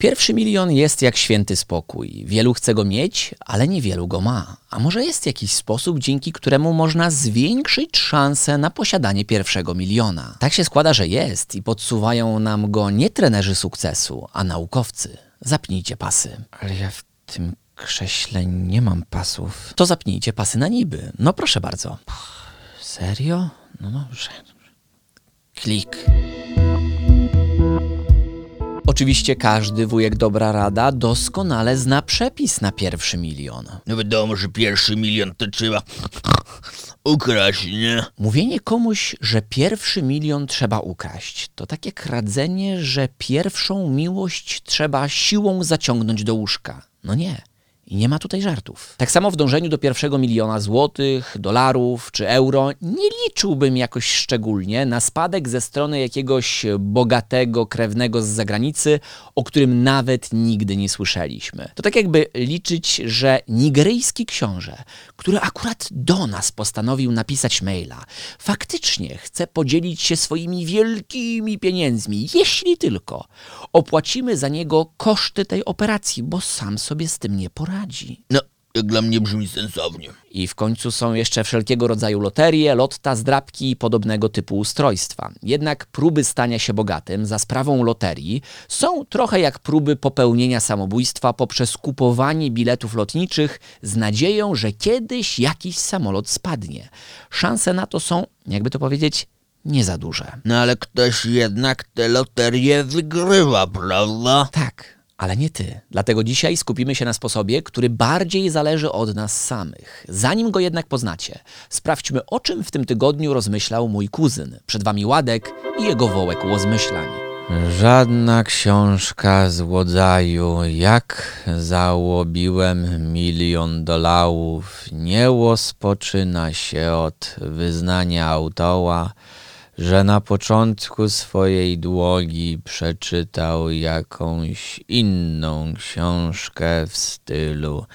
Pierwszy milion jest jak święty spokój. Wielu chce go mieć, ale niewielu go ma. A może jest jakiś sposób, dzięki któremu można zwiększyć szanse na posiadanie pierwszego miliona? Tak się składa, że jest i podsuwają nam go nie trenerzy sukcesu, a naukowcy. Zapnijcie pasy. Ale ja w tym krześle nie mam pasów. To zapnijcie pasy na niby. No proszę bardzo. Serio? No dobrze. Klik. Oczywiście każdy wujek dobra rada doskonale zna przepis na pierwszy milion. No wiadomo, że pierwszy milion to trzeba ukraść, nie? Mówienie komuś, że pierwszy milion trzeba ukraść, to takie kradzenie, że pierwszą miłość trzeba siłą zaciągnąć do łóżka. No nie. I nie ma tutaj żartów. Tak samo w dążeniu do pierwszego miliona złotych, dolarów czy euro nie liczyłbym jakoś szczególnie na spadek ze strony jakiegoś bogatego krewnego z zagranicy, o którym nawet nigdy nie słyszeliśmy. To tak jakby liczyć, że nigeryjski książę, który akurat do nas postanowił napisać maila, faktycznie chce podzielić się swoimi wielkimi pieniędzmi, jeśli tylko opłacimy za niego koszty tej operacji, bo sam sobie z tym nie poradzi. No, jak dla mnie brzmi sensownie. I w końcu są jeszcze wszelkiego rodzaju loterie, lotta, zdrabki i podobnego typu ustrojstwa. Jednak próby stania się bogatym za sprawą loterii są trochę jak próby popełnienia samobójstwa poprzez kupowanie biletów lotniczych z nadzieją, że kiedyś jakiś samolot spadnie. Szanse na to są, jakby to powiedzieć, nie za duże. No ale ktoś jednak te loterie wygrywa, prawda? Tak, ale nie ty. Dlatego dzisiaj skupimy się na sposobie, który bardziej zależy od nas samych. Zanim go jednak poznacie, sprawdźmy o czym w tym tygodniu rozmyślał mój kuzyn. Przed wami Ładek i jego wołek łozmyślań. Żadna książka z rodzaju jak załobiłem milion dolarów nie rozpoczyna się od wyznania autora, że na początku swojej drogi przeczytał jakąś inną książkę w stylu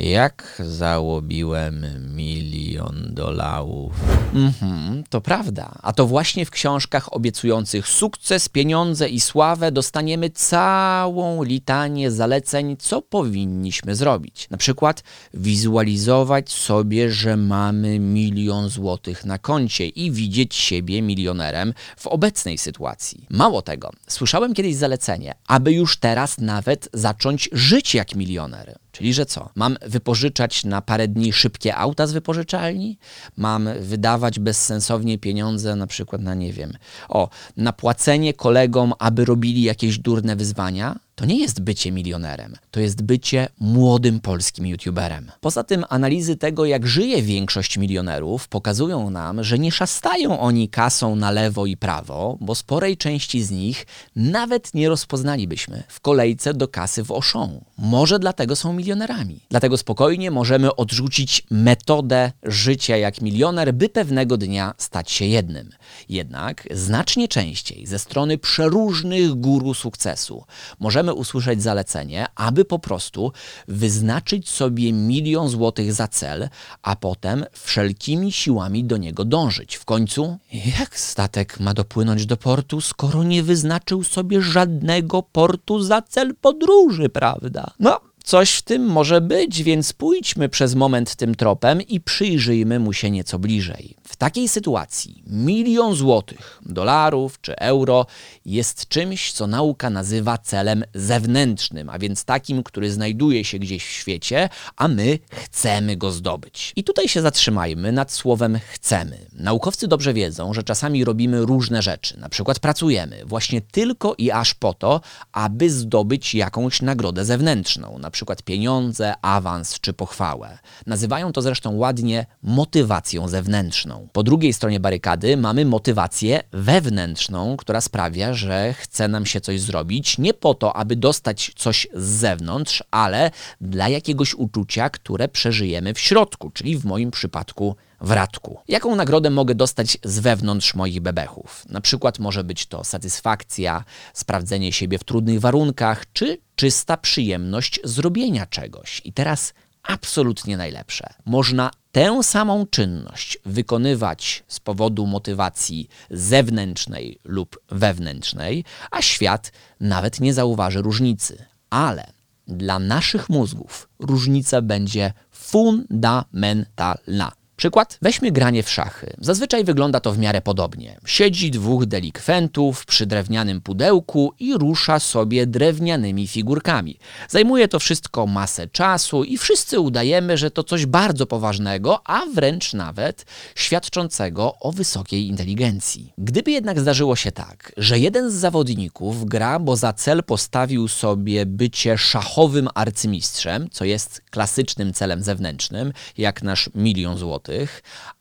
jak załobiłem milion dolarów. Mhm, to prawda. A to właśnie w książkach obiecujących sukces, pieniądze i sławę dostaniemy całą litanię zaleceń, co powinniśmy zrobić. Na przykład wizualizować sobie, że mamy milion złotych na koncie i widzieć siebie milionerem w obecnej sytuacji. Mało tego, słyszałem kiedyś zalecenie, aby już teraz nawet zacząć żyć jak milioner. Czyli, że co? Mam wypożyczać na parę dni szybkie auta z wypożyczalni? Mam wydawać bezsensownie pieniądze na przykład na, nie wiem, o, na płacenie kolegom, aby robili jakieś durne wyzwania? To nie jest bycie milionerem, to jest bycie młodym polskim youtuberem. Poza tym analizy tego, jak żyje większość milionerów, pokazują nam, że nie szastają oni kasą na lewo i prawo, bo sporej części z nich nawet nie rozpoznalibyśmy w kolejce do kasy w Auchan. Może dlatego są milionerami. Dlatego spokojnie możemy odrzucić metodę życia jak milioner, by pewnego dnia stać się jednym. Jednak znacznie częściej ze strony przeróżnych guru sukcesu możemy możemy usłyszeć zalecenie, aby po prostu wyznaczyć sobie milion złotych za cel, a potem wszelkimi siłami do niego dążyć. W końcu, jak statek ma dopłynąć do portu, skoro nie wyznaczył sobie żadnego portu za cel podróży, prawda? No, Coś w tym może być, więc pójdźmy przez moment tym tropem i przyjrzyjmy mu się nieco bliżej. W takiej sytuacji milion złotych, dolarów czy euro jest czymś, co nauka nazywa celem zewnętrznym, a więc takim, który znajduje się gdzieś w świecie, a my chcemy go zdobyć. I tutaj się zatrzymajmy nad słowem chcemy. Naukowcy dobrze wiedzą, że czasami robimy różne rzeczy, na przykład pracujemy właśnie tylko i aż po to, aby zdobyć jakąś nagrodę zewnętrzną, na przykład pieniądze, awans czy pochwałę. Nazywają to zresztą ładnie motywacją zewnętrzną. Po drugiej stronie barykady mamy motywację wewnętrzną, która sprawia, że chce nam się coś zrobić nie po to, aby dostać coś z zewnątrz, ale dla jakiegoś uczucia, które przeżyjemy w środku, czyli w moim przypadku w radku. Jaką nagrodę mogę dostać z wewnątrz moich bebechów? Na przykład może być to satysfakcja, sprawdzenie siebie w trudnych warunkach, czy czysta przyjemność zrobienia czegoś. I teraz absolutnie najlepsze. Można tę samą czynność wykonywać z powodu motywacji zewnętrznej lub wewnętrznej, a świat nawet nie zauważy różnicy. Ale dla naszych mózgów różnica będzie fundamentalna. Przykład? Weźmy granie w szachy. Zazwyczaj wygląda to w miarę podobnie. Siedzi dwóch delikwentów przy drewnianym pudełku i rusza sobie drewnianymi figurkami. Zajmuje to wszystko masę czasu i wszyscy udajemy, że to coś bardzo poważnego, a wręcz nawet świadczącego o wysokiej inteligencji. Gdyby jednak zdarzyło się tak, że jeden z zawodników gra, bo za cel postawił sobie bycie szachowym arcymistrzem, co jest klasycznym celem zewnętrznym, jak nasz milion złotych,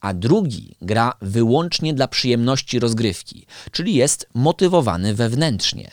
a drugi gra wyłącznie dla przyjemności rozgrywki, czyli jest motywowany wewnętrznie,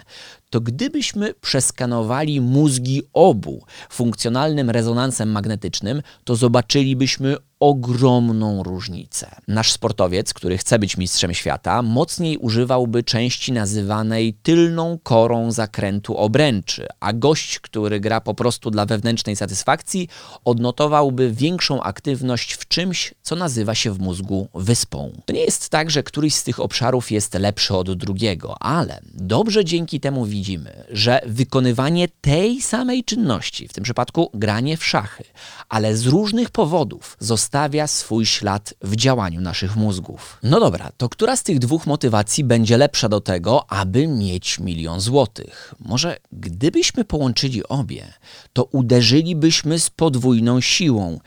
to gdybyśmy przeskanowali mózgi obu funkcjonalnym rezonansem magnetycznym, to zobaczylibyśmy ogromną różnicę. Nasz sportowiec, który chce być mistrzem świata, mocniej używałby części nazywanej tylną korą zakrętu obręczy, a gość, który gra po prostu dla wewnętrznej satysfakcji, odnotowałby większą aktywność w czymś, co nazywa się w mózgu wyspą. To nie jest tak, że któryś z tych obszarów jest lepszy od drugiego, ale dobrze dzięki temu widzimy, że wykonywanie tej samej czynności, w tym przypadku granie w szachy, ale z różnych powodów zostawia swój ślad w działaniu naszych mózgów. No dobra, to która z tych dwóch motywacji będzie lepsza do tego, aby mieć milion złotych? Może gdybyśmy połączyli obie, to uderzylibyśmy z podwójną siłą,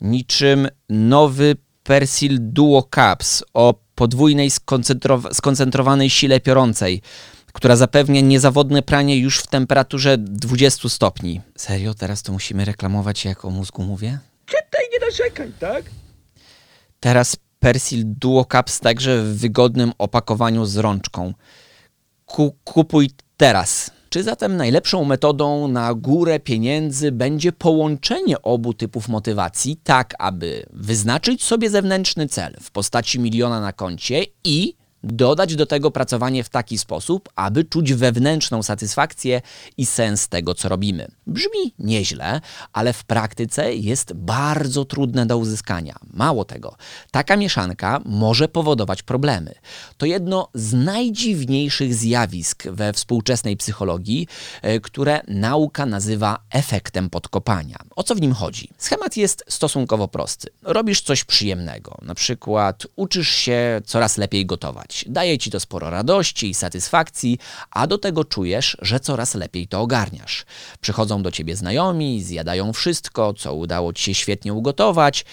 niczym nowy Persil Duo Caps o podwójnej skoncentrow- skoncentrowanej sile piorącej która zapewnia niezawodne pranie już w temperaturze 20 stopni. Serio? Teraz to musimy reklamować, jak o mózgu mówię? Czytaj, nie narzekaj, tak? Teraz Persil Duo Caps także w wygodnym opakowaniu z rączką. Ku, kupuj teraz. Czy zatem najlepszą metodą na górę pieniędzy będzie połączenie obu typów motywacji, tak aby wyznaczyć sobie zewnętrzny cel w postaci miliona na koncie i dodać do tego pracowanie w taki sposób, aby czuć wewnętrzną satysfakcję i sens tego, co robimy. Brzmi nieźle, ale w praktyce jest bardzo trudne do uzyskania. Mało tego, taka mieszanka może powodować problemy. To jedno z najdziwniejszych zjawisk we współczesnej psychologii, e, które nauka nazywa efektem podkopania. O co w nim chodzi? Schemat jest stosunkowo prosty. Robisz coś przyjemnego, na przykład uczysz się coraz lepiej gotować Daje ci to sporo radości i satysfakcji, a do tego czujesz, że coraz lepiej to ogarniasz. Przychodzą do ciebie znajomi, zjadają wszystko, co udało ci się świetnie ugotować,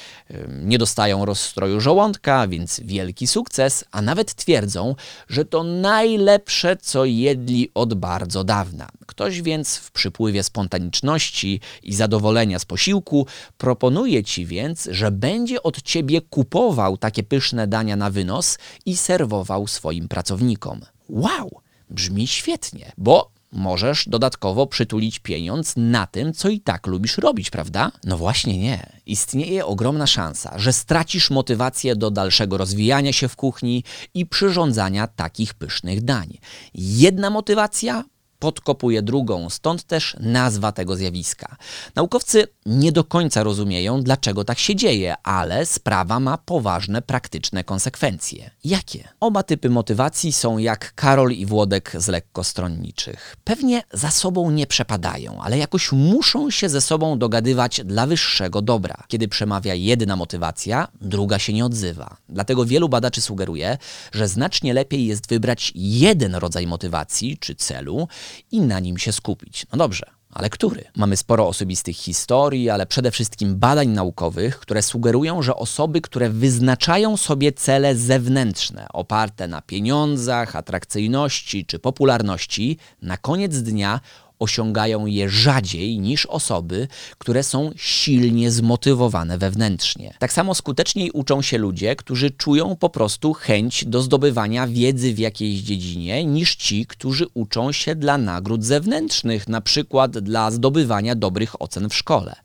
nie dostają rozstroju żołądka, więc wielki sukces, a nawet twierdzą, że to najlepsze, co jedli od bardzo dawna. Ktoś więc w przypływie spontaniczności i zadowolenia z posiłku proponuje ci więc, że będzie od ciebie kupował takie pyszne dania na wynos i serwował swoim pracownikom. Wow! Brzmi świetnie, bo możesz dodatkowo przytulić pieniądz na tym, co i tak lubisz robić, prawda? No właśnie nie. Istnieje ogromna szansa, że stracisz motywację do dalszego rozwijania się w kuchni i przyrządzania takich pysznych dań. Jedna motywacja podkopuje drugą, stąd też nazwa tego zjawiska. Naukowcy nie do końca rozumieją, dlaczego tak się dzieje, ale sprawa ma poważne praktyczne konsekwencje. Jakie? Oba typy motywacji są jak Karol i Włodek z lekkostronniczych. Pewnie za sobą nie przepadają, ale jakoś muszą się ze sobą dogadywać dla wyższego dobra. Kiedy przemawia jedna motywacja, druga się nie odzywa. Dlatego wielu badaczy sugeruje, że znacznie lepiej jest wybrać jeden rodzaj motywacji czy celu, i na nim się skupić. No dobrze, ale który? Mamy sporo osobistych historii, ale przede wszystkim badań naukowych, które sugerują, że osoby, które wyznaczają sobie cele zewnętrzne, oparte na pieniądzach, atrakcyjności czy popularności, na koniec dnia osiągają je rzadziej niż osoby, które są silnie zmotywowane wewnętrznie. Tak samo skuteczniej uczą się ludzie, którzy czują po prostu chęć do zdobywania wiedzy w jakiejś dziedzinie, niż ci, którzy uczą się dla nagród zewnętrznych, na przykład dla zdobywania dobrych ocen w szkole.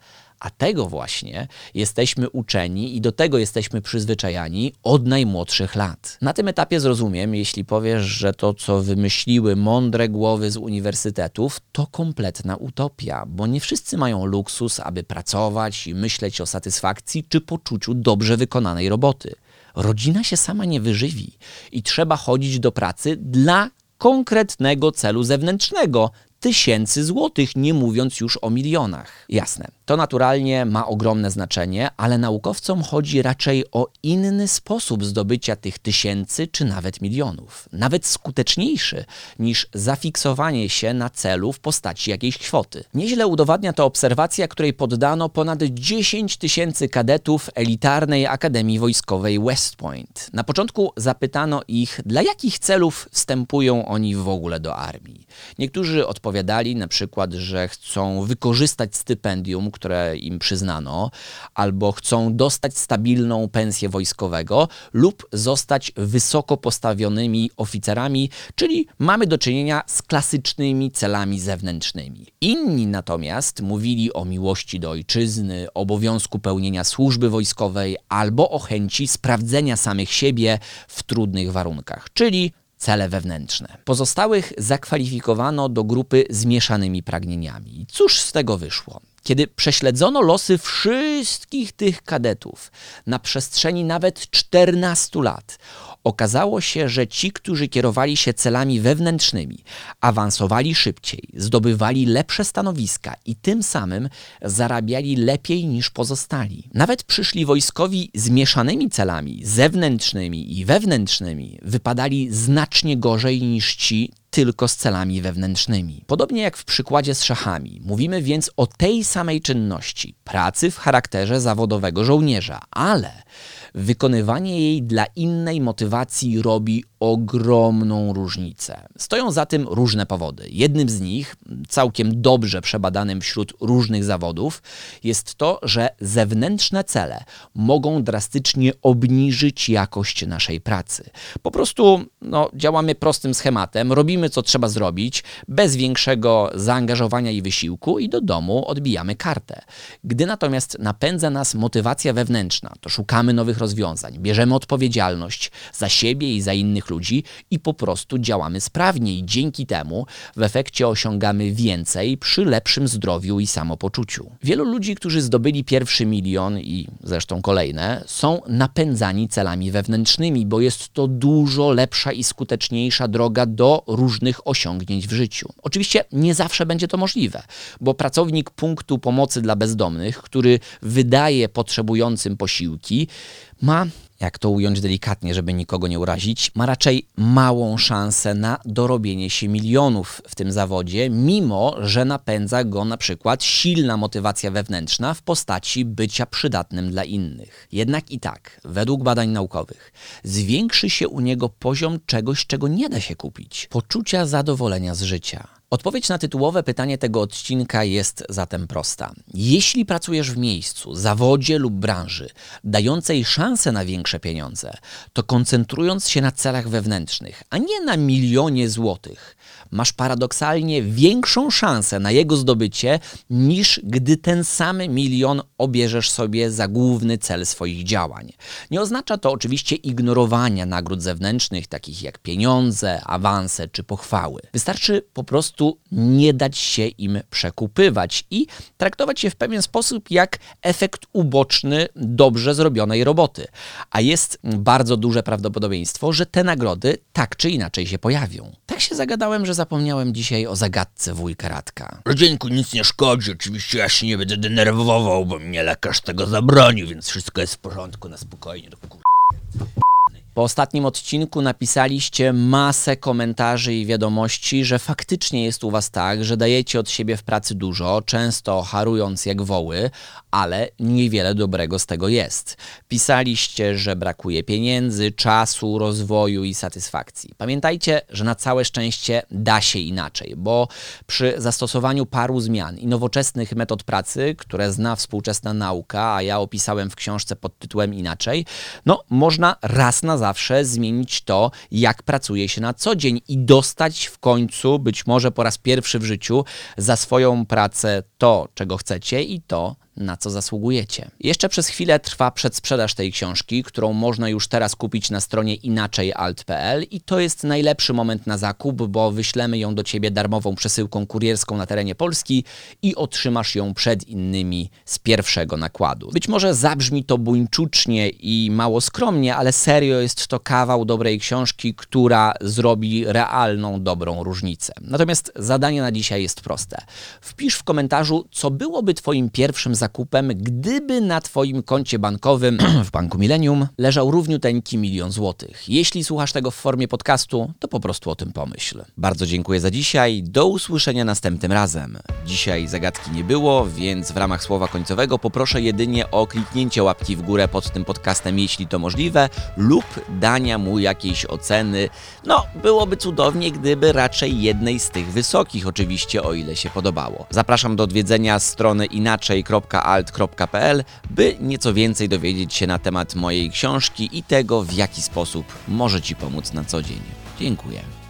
A tego właśnie jesteśmy uczeni i do tego jesteśmy przyzwyczajani od najmłodszych lat. Na tym etapie zrozumiem, jeśli powiesz, że to, co wymyśliły mądre głowy z uniwersytetów, to kompletna utopia, bo nie wszyscy mają luksus, aby pracować i myśleć o satysfakcji czy poczuciu dobrze wykonanej roboty. Rodzina się sama nie wyżywi i trzeba chodzić do pracy dla konkretnego celu zewnętrznego, tysięcy złotych, nie mówiąc już o milionach. Jasne, to naturalnie ma ogromne znaczenie, ale naukowcom chodzi raczej o inny sposób zdobycia tych tysięcy czy nawet milionów. Nawet skuteczniejszy niż zafiksowanie się na celu w postaci jakiejś kwoty. Nieźle udowadnia to obserwacja, której poddano ponad 10 tysięcy kadetów elitarnej Akademii Wojskowej West Point. Na początku zapytano ich, dla jakich celów wstępują oni w ogóle do armii. Niektórzy odpowiadali na przykład, że chcą wykorzystać stypendium, które im przyznano, albo chcą dostać stabilną pensję wojskowego lub zostać wysoko postawionymi oficerami, czyli mamy do czynienia z klasycznymi celami zewnętrznymi. Inni natomiast mówili o miłości do ojczyzny, obowiązku pełnienia służby wojskowej albo o chęci sprawdzenia samych siebie w trudnych warunkach, czyli cele wewnętrzne. Pozostałych zakwalifikowano do grupy z mieszanymi pragnieniami. Cóż z tego wyszło? Kiedy prześledzono losy wszystkich tych kadetów na przestrzeni nawet 14 lat, okazało się, że ci, którzy kierowali się celami wewnętrznymi, awansowali szybciej, zdobywali lepsze stanowiska i tym samym zarabiali lepiej niż pozostali. Nawet przyszli wojskowi z mieszanymi celami, zewnętrznymi i wewnętrznymi, wypadali znacznie gorzej niż ci tylko z celami wewnętrznymi. Podobnie jak w przykładzie z szachami, mówimy więc o tej samej czynności, pracy w charakterze zawodowego żołnierza, ale wykonywanie jej dla innej motywacji robi ogromną różnicę. Stoją za tym różne powody. Jednym z nich, całkiem dobrze przebadanym wśród różnych zawodów, jest to, że zewnętrzne cele mogą drastycznie obniżyć jakość naszej pracy. Po prostu no, działamy prostym schematem, robimy co trzeba zrobić, bez większego zaangażowania i wysiłku i do domu odbijamy kartę. Gdy natomiast napędza nas motywacja wewnętrzna, to szukamy nowych rozwiązań, bierzemy odpowiedzialność za siebie i za innych ludzi i po prostu działamy sprawniej. Dzięki temu w efekcie osiągamy więcej przy lepszym zdrowiu i samopoczuciu. Wielu ludzi, którzy zdobyli pierwszy milion i zresztą kolejne, są napędzani celami wewnętrznymi, bo jest to dużo lepsza i skuteczniejsza droga do różnych osiągnięć w życiu. Oczywiście nie zawsze będzie to możliwe, bo pracownik punktu pomocy dla bezdomnych, który wydaje potrzebującym posiłki, ma jak to ująć delikatnie, żeby nikogo nie urazić, ma raczej małą szansę na dorobienie się milionów w tym zawodzie, mimo że napędza go na przykład silna motywacja wewnętrzna w postaci bycia przydatnym dla innych. Jednak i tak, według badań naukowych, zwiększy się u niego poziom czegoś, czego nie da się kupić poczucia zadowolenia z życia. Odpowiedź na tytułowe pytanie tego odcinka jest zatem prosta. Jeśli pracujesz w miejscu, zawodzie lub branży dającej szansę na większe pieniądze, to koncentrując się na celach wewnętrznych, a nie na milionie złotych, masz paradoksalnie większą szansę na jego zdobycie niż gdy ten sam milion obierzesz sobie za główny cel swoich działań. Nie oznacza to oczywiście ignorowania nagród zewnętrznych, takich jak pieniądze, awanse czy pochwały. Wystarczy po prostu nie dać się im przekupywać i traktować je w pewien sposób jak efekt uboczny dobrze zrobionej roboty. A jest bardzo duże prawdopodobieństwo, że te nagrody tak czy inaczej się pojawią. Tak się zagadałem, że zapomniałem dzisiaj o zagadce wujka Radka. Rodzieńku, nic nie szkodzi, oczywiście ja się nie będę denerwował, bo mnie lekarz tego zabronił, więc wszystko jest w porządku, na spokojnie. No, kur... Po ostatnim odcinku napisaliście masę komentarzy i wiadomości, że faktycznie jest u Was tak, że dajecie od siebie w pracy dużo, często harując jak woły, ale niewiele dobrego z tego jest. Pisaliście, że brakuje pieniędzy, czasu, rozwoju i satysfakcji. Pamiętajcie, że na całe szczęście da się inaczej, bo przy zastosowaniu paru zmian i nowoczesnych metod pracy, które zna współczesna nauka, a ja opisałem w książce pod tytułem Inaczej, no można raz na zawsze zmienić to, jak pracuje się na co dzień i dostać w końcu, być może po raz pierwszy w życiu, za swoją pracę to, czego chcecie i to, na co zasługujecie. Jeszcze przez chwilę trwa przedsprzedaż tej książki, którą można już teraz kupić na stronie inaczejalt.pl i to jest najlepszy moment na zakup, bo wyślemy ją do Ciebie darmową przesyłką kurierską na terenie Polski i otrzymasz ją przed innymi z pierwszego nakładu. Być może zabrzmi to buńczucznie i mało skromnie, ale serio jest to kawał dobrej książki, która zrobi realną, dobrą różnicę. Natomiast zadanie na dzisiaj jest proste. Wpisz w komentarzu, co byłoby Twoim pierwszym zakupem, gdyby na Twoim koncie bankowym w Banku Millennium leżał równiuteńki milion złotych. Jeśli słuchasz tego w formie podcastu, to po prostu o tym pomyśl. Bardzo dziękuję za dzisiaj. Do usłyszenia następnym razem. Dzisiaj zagadki nie było, więc w ramach słowa końcowego poproszę jedynie o kliknięcie łapki w górę pod tym podcastem, jeśli to możliwe, lub dania mu jakiejś oceny. No, byłoby cudownie, gdyby raczej jednej z tych wysokich, oczywiście, o ile się podobało. Zapraszam do odwiedzenia strony inaczej.alt.pl, by nieco więcej dowiedzieć się na temat mojej książki i tego, w jaki sposób może Ci pomóc na co dzień. Dziękuję.